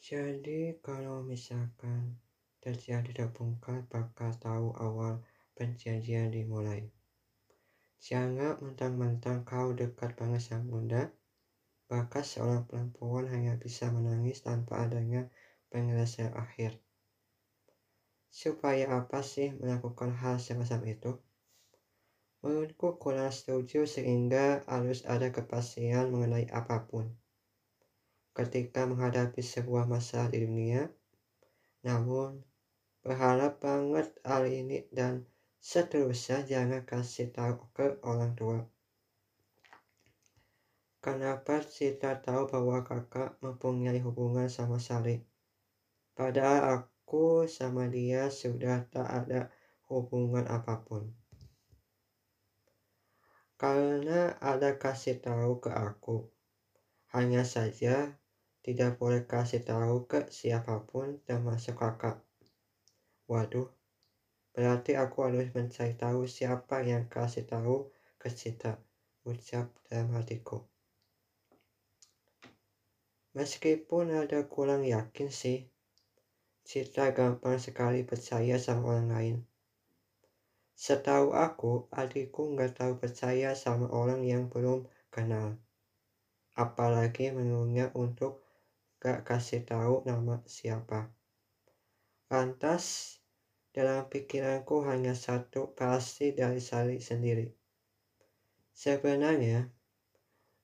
Jadi kalau misalkan terjadi terbongkar bakal tahu awal perjanjian dimulai. Jangan mentang-mentang kau dekat banget sang bunda, bahkan seorang perempuan hanya bisa menangis tanpa adanya penyelesaian akhir. Supaya apa sih melakukan hal semacam itu? Menurutku kurang setuju sehingga harus ada kepastian mengenai apa pun ketika menghadapi sebuah masalah di dunia. Namun, berharap banget hal ini dan seterusnya jangan kasih tahu ke orang tua. Kenapa Cita tahu bahwa kakak mempunyai hubungan sama Sari? Padahal aku sama dia sudah tak ada hubungan apa pun. Karena ada kasih tahu ke aku. Hanya saja tidak boleh kasih tahu ke siapa pun termasuk kakak. Waduh, berarti aku harus mencari tahu siapa yang kasih tahu ke Cita, ucap dalam hatiku. Meskipun ada kurang yakin sih, Cita gampang sekali percaya sama orang lain. Setahu aku, adikku nggak tahu percaya sama orang yang belum kenal. Apalagi menyuruhnya untuk gak kasih tahu nama siapa. Lantas, dalam pikiranku hanya satu pasti dari Sari sendiri. Sebenarnya,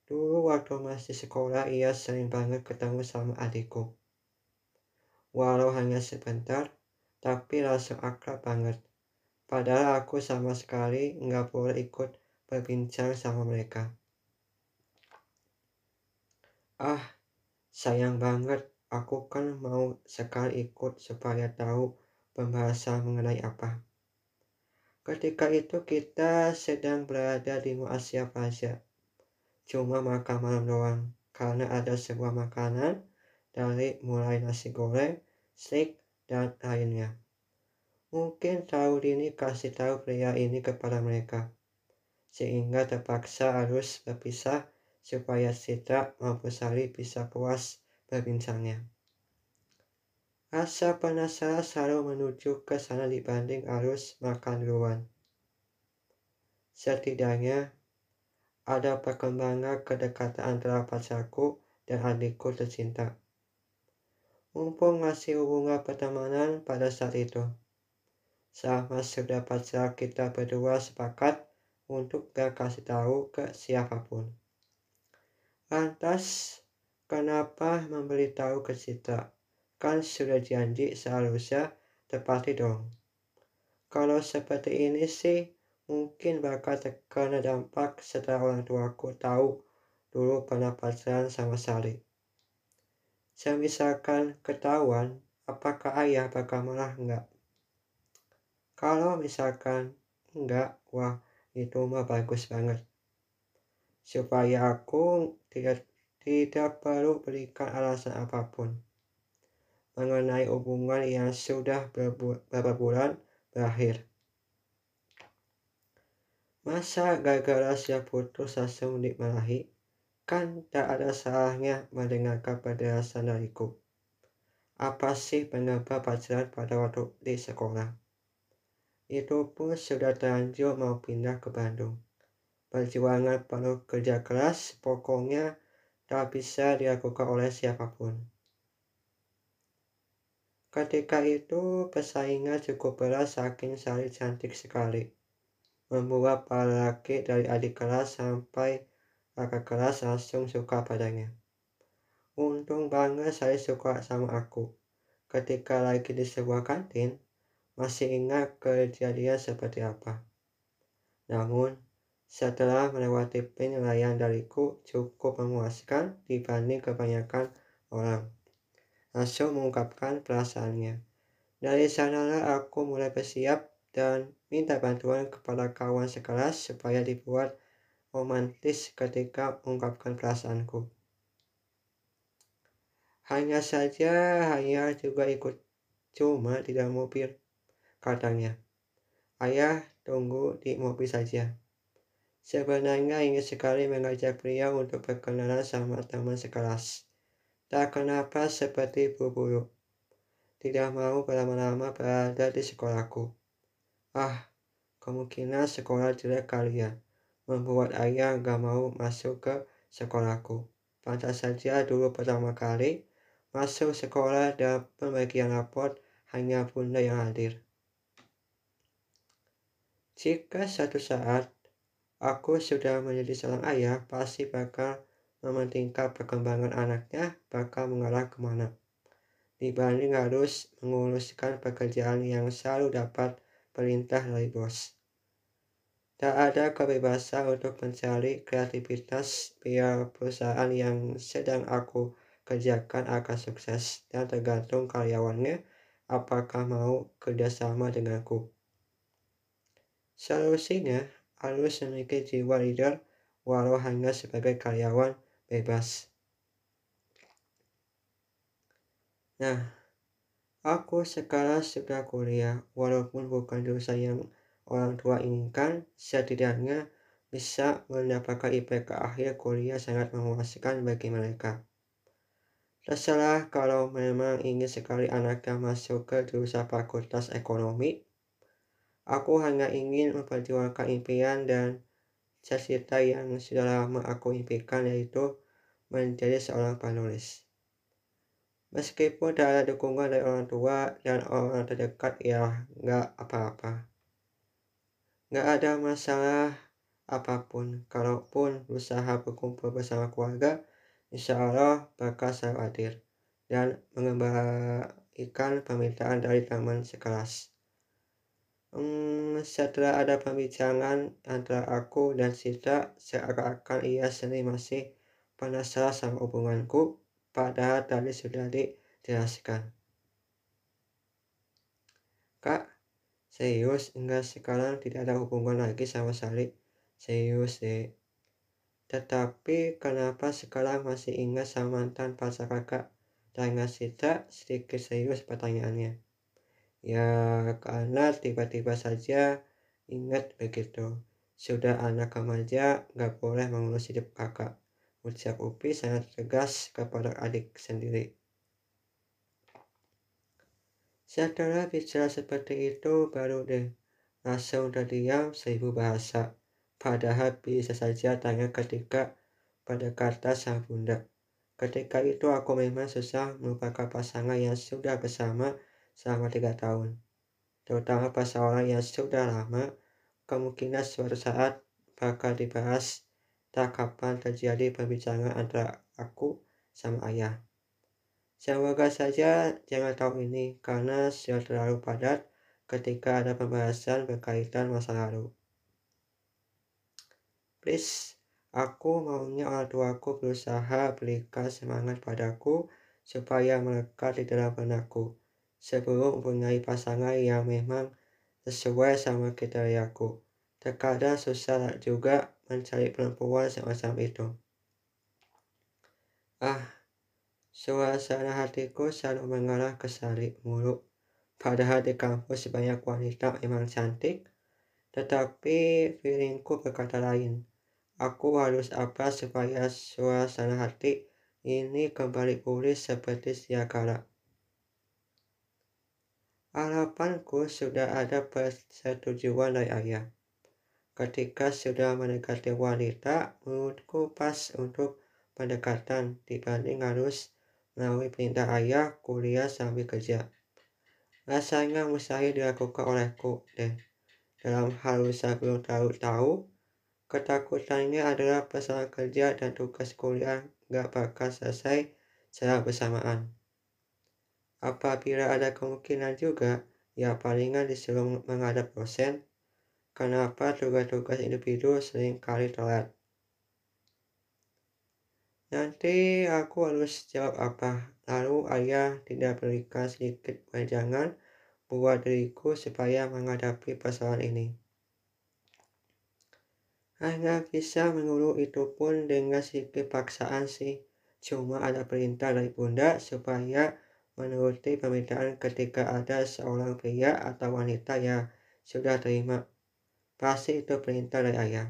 dulu waktu masih sekolah ia sering banget ketemu sama adikku. Walau hanya sebentar, tapi langsung akrab banget. Padahal aku sama sekali nggak boleh ikut berbincang sama mereka. Ah, Sayang banget, aku kan mau sekali ikut supaya tahu pembahasan mengenai apa. Ketika itu kita sedang berada di Asia Plaza. Cuma makan malam doang, karena ada sebuah makanan dari mulai nasi goreng, steak, dan lainnya. Mungkin tahu ini kasih tahu pria ini kepada mereka, sehingga terpaksa harus berpisah supaya Citra maupun Sari bisa puas berbincangnya. Rasa penasaran selalu menuju ke sana dibanding harus makan duluan. Setidaknya, ada perkembangan kedekatan antara pacarku dan adikku tercinta. Mumpung masih hubungan pertemanan pada saat itu. Sama sudah pacar kita berdua sepakat untuk gak kasih tahu ke siapa pun. Lantas, kenapa memberitahu ke Citra? Kan sudah janji seharusnya tepati dong. Kalau seperti ini sih, mungkin bakal terkena dampak setelah orang tuaku tahu dulu pernah pacaran sama Sari. Semisalkan ketahuan, apakah ayah bakal marah enggak? Kalau misalkan enggak, wah itu mah bagus banget supaya aku tidak tidak perlu berikan alasan apa pun mengenai hubungan yang sudah beberapa bulan berakhir. Masa gara-gara siap putus langsung dimarahi? Kan tak ada salahnya mendengarkan penjelasan dariku. Apa sih penyebab pacaran pada waktu di sekolah? Itu pun sudah terlanjur mau pindah ke Bandung. Perjuangan penuh kerja keras pokoknya tak bisa dilakukan oleh siapa pun. Ketika itu pesaingnya cukup berat saking Sari cantik sekali. Membuat para laki dari adik kelas sampai kakak kelas langsung suka padanya. Untung banget saya suka sama aku. Ketika lagi di sebuah kantin, masih ingat kejadian seperti apa. Namun, setelah melewati penilaian dariku cukup memuaskan dibanding kebanyakan orang. Langsung mengungkapkan perasaannya. Dari sanalah aku mulai bersiap dan minta bantuan kepada kawan sekelas supaya dibuat romantis ketika mengungkapkan perasaanku. Hanya saja hanya juga ikut cuma tidak mobil, katanya. Ayah tunggu di mobil saja. Sebenarnya ingin sekali mengajak pria untuk berkenalan sama teman sekelas. Tak kenapa seperti buru-buru. Tidak mau berlama-lama berada di sekolahku. Ah, kemungkinan sekolah jelek kali ya. Membuat ayah gak mau masuk ke sekolahku. Pantas saja dulu pertama kali masuk sekolah dan pembagian raport hanya bunda yang hadir. Jika satu saat aku sudah menjadi seorang ayah, pasti bakal mementingkan perkembangan anaknya bakal mengarah ke mana. Dibanding harus menguruskan pekerjaan yang selalu dapat perintah dari bos. Tak ada kebebasan untuk mencari kreativitas biar perusahaan yang sedang aku kerjakan akan sukses dan tergantung karyawannya apakah mau kerjasama denganku. Solusinya harus memiliki jiwa leader walau hanya sebagai karyawan bebas. Nah, aku sekarang sudah kuliah, walaupun bukan jurusan yang orang tua inginkan, setidaknya bisa mendapatkan IPK akhir kuliah sangat memuaskan bagi mereka. Terserah kalau memang ingin sekali anaknya masuk ke jurusan fakultas ekonomi Aku hanya ingin memperjuangkan impian dan cita-cita yang sudah lama aku impikan yaitu menjadi seorang penulis. Meskipun tak ada dukungan dari orang tua dan orang terdekat ya nggak apa-apa. Nggak ada masalah apa pun. Kalaupun berusaha berkumpul bersama keluarga, insya Allah bakal selalu hadir dan mengembalikan permintaan dari teman sekelas. Hmm, setelah ada pembicaraan antara aku dan Sita, seakan-akan ia sendiri masih penasaran sama hubunganku, padahal tadi sudah dijelaskan. Kak, serius enggak sekarang tidak ada hubungan lagi sama Sali? Serius deh. Tetapi kenapa sekarang masih ingat sama mantan pacar kakak? Tanya Sita sedikit serius pertanyaannya. Ya karena tiba-tiba saja ingat begitu. Sudah anak remaja gak boleh mengurus hidup kakak. Ucap Upi sangat tegas kepada adik sendiri. Setelah bicara seperti itu baru deh langsung terdiam seribu bahasa. Padahal bisa saja tanya ketika pada kata sang bunda. Ketika itu aku memang susah melupakan pasangan yang sudah bersama selama tiga tahun. Terutama pas orang yang sudah lama, kemungkinan suatu saat bakal dibahas tak kapan terjadi pembicaraan antara aku sama ayah. Semoga saja jangan tahu ini karena sudah terlalu padat ketika ada pembahasan berkaitan masa lalu. Please, aku maunya orang tuaku berusaha berikan semangat padaku supaya melekat di dalam benakku sebelum mempunyai pasangan yang memang sesuai sama kriteriaku. Terkadang susah juga mencari perempuan semacam itu. Ah, suasana hatiku selalu mengarah ke Sari mulu. Padahal di kampus banyak wanita memang cantik, tetapi feelingku berkata lain. Aku harus apa supaya suasana hati ini kembali pulih seperti siakala. Harapanku sudah ada persetujuan dari ayah. Ketika sudah mendekati wanita, menurutku pas untuk pendekatan dibanding harus melalui perintah ayah kuliah sambil kerja. Rasanya mustahil dilakukan olehku deh. Dalam hal usaha belum tahu tahu, ketakutannya adalah pesanan kerja dan tugas kuliah gak bakal selesai secara bersamaan. Apabila ada kemungkinan juga, ya palingan disuruh menghadap dosen. Kenapa tugas-tugas individu sering kali telat? Nanti aku harus jawab apa? Lalu ayah tidak berikan sedikit wejangan buat diriku supaya menghadapi persoalan ini. Hanya bisa mengurus itu pun dengan sedikit paksaan sih. Cuma ada perintah dari bunda supaya menuruti permintaan ketika ada seorang pria atau wanita yang sudah terima. Pasti itu perintah dari ayah.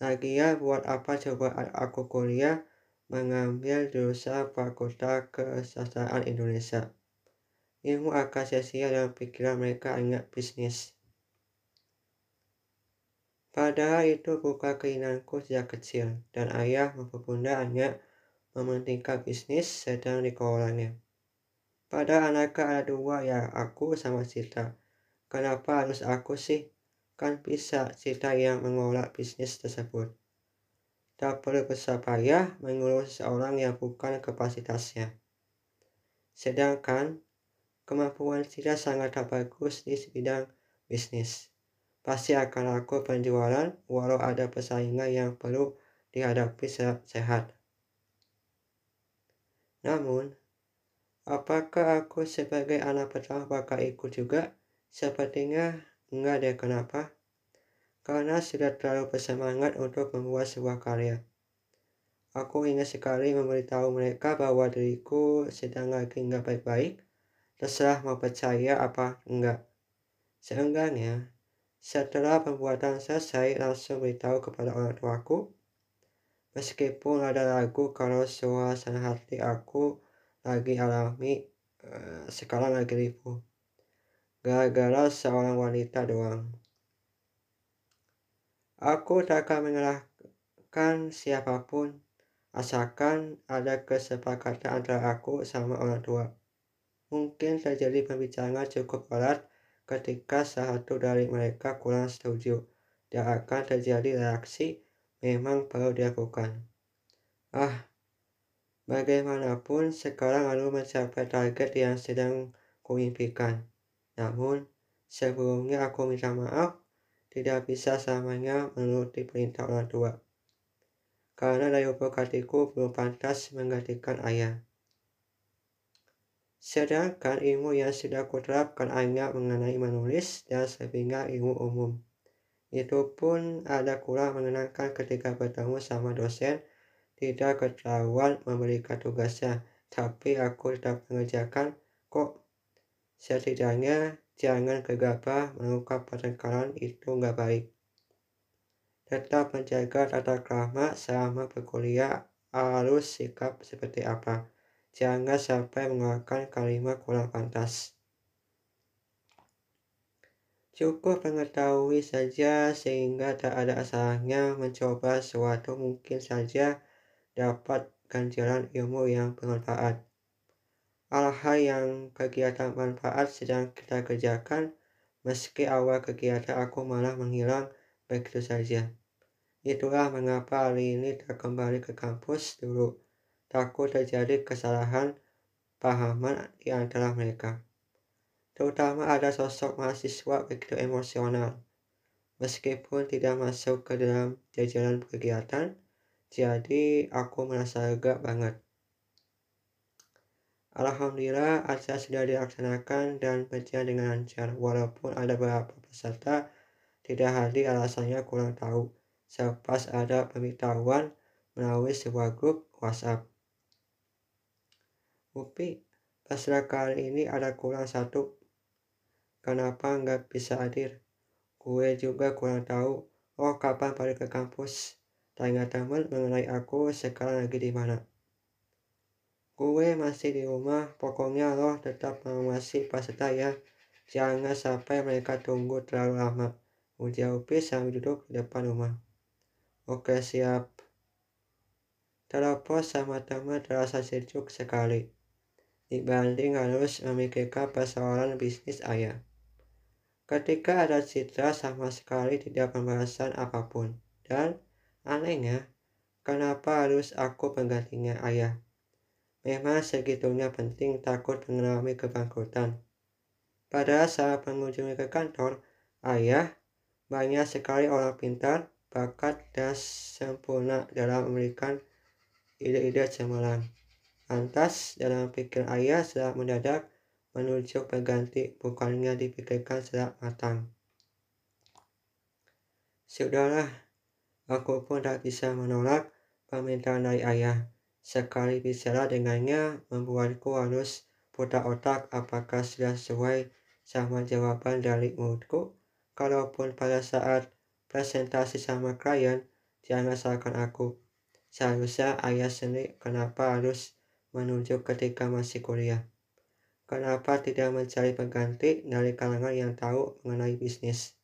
Lagian buat apa coba aku kuliah mengambil jurusan Fakultas Kesastraan Indonesia. Ilmu akan sia-sia dalam pikiran mereka hanya bisnis. Padahal itu bukan keinginanku sejak kecil, dan ayah maupun bunda hanya mementingkan bisnis sedang dikelolanya. Padahal anaknya ada dua ya, aku sama Cita. Kenapa harus aku sih? Kan bisa Cita yang mengelola bisnis tersebut. Tak perlu besar payah mengurus seorang yang bukan kapasitasnya. Sedangkan kemampuan Cita sangat bagus di bidang bisnis pasti akan laku penjualan walau ada persaingan yang perlu dihadapi sehat. Namun, apakah aku sebagai anak pertama bakal ikut juga? Sepertinya enggak deh kenapa? Karena sudah terlalu bersemangat untuk membuat sebuah karya. Aku ingin sekali memberitahu mereka bahwa diriku sedang lagi enggak baik-baik, terserah mau percaya apa enggak. Seenggaknya, setelah pembuatan selesai, langsung beritahu kepada orang tuaku. Meskipun ada lagu kalau suasana hati aku lagi alami, uh, sekarang lagi ribu. Gara-gara seorang wanita doang. Aku tak akan menyalahkan siapa pun, asalkan ada kesepakatan antara aku sama orang tua. Mungkin terjadi pembicaraan cukup berat ketika satu dari mereka kurang setuju dan akan terjadi reaksi memang perlu dilakukan. Ah, bagaimanapun sekarang lalu mencapai target yang sedang kuimpikan. Namun, sebelumnya aku minta maaf tidak bisa selamanya menuruti perintah orang tua. Karena lubuk hatiku belum pantas menggantikan ayah. Sedangkan ilmu yang sudah kuterapkan hanya mengenai menulis dan selebihnya ilmu umum. Itu pun ada kurang mengenangkan ketika bertemu sama dosen, tidak ketahuan memberikan tugasnya, tapi aku tetap mengerjakan kok. Setidaknya jangan gegabah mengungkap pertengkaran itu nggak baik. Tetap menjaga tata krama selama berkuliah harus sikap seperti apa Jangan sampai mengeluarkan kalimat kurang pantas. Cukup mengetahui saja sehingga tak ada asalnya mencoba sesuatu mungkin saja dapat ganjaran ilmu yang bermanfaat. Hal-hal yang kegiatan manfaat sedang kita kerjakan, meski awal kegiatan aku malah menghilang begitu saja. Itulah mengapa hari ini tak kembali ke kampus dulu takut terjadi kesalahan pahaman di antara mereka. Terutama ada sosok mahasiswa begitu emosional. Meskipun tidak masuk ke dalam jajaran kegiatan, jadi aku merasa lega banget. Alhamdulillah acara sudah dilaksanakan dan berjalan dengan lancar walaupun ada beberapa peserta tidak hadir alasannya kurang tahu selepas ada pemberitahuan melalui sebuah grup WhatsApp. Upi, pasrah kali ini ada kurang satu. Kenapa nggak bisa hadir? Gue juga kurang tahu. Oh, kapan balik ke kampus? Tanya teman mengenai aku sekarang lagi di mana. Gue masih di rumah, pokoknya lo tetap mengawasi peserta ya. Jangan sampai mereka tunggu terlalu lama. Ujar Upi sambil duduk di depan rumah. Oke, siap. Telepon sama teman terasa sejuk sekali dibanding harus memikirkan persoalan bisnis ayah. Ketika ada citra sama sekali tidak pembahasan apa pun. Dan anehnya, kenapa harus aku penggantinya ayah? Memang segitunya penting takut mengalami kebangkrutan. Pada saat mengunjungi ke kantor, ayah banyak sekali orang pintar, bakat, dan sempurna dalam memberikan ide-ide cemerlang. Lantas dalam pikir ayah setelah mendadak menuju pengganti bukannya dipikirkan secara matang. Sudahlah, aku pun tak bisa menolak permintaan dari ayah. Sekali bicara dengannya membuatku harus putar otak apakah sudah sesuai sama jawaban dari mulutku. Kalaupun pada saat presentasi sama klien, jangan salahkan aku. Seharusnya ayah sendiri kenapa harus menunjuk ketika masih kuliah? Kenapa tidak mencari pengganti dari kalangan yang tahu mengenai bisnis?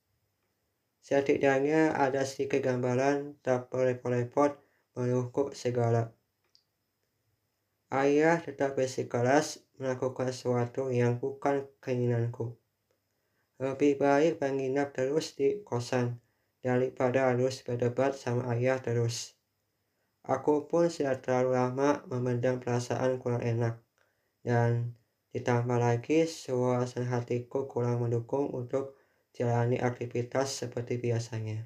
Setidaknya ada sedikit gambaran tak repot-repot mengukur segala. Ayah tetap bersikeras melakukan sesuatu yang bukan keinginanku. Lebih baik menginap terus di kosan daripada harus berdebat sama ayah terus. Aku pun sudah terlalu lama memendam perasaan kurang enak. Dan ditambah lagi suasana hatiku kurang mendukung untuk jalani aktivitas seperti biasanya.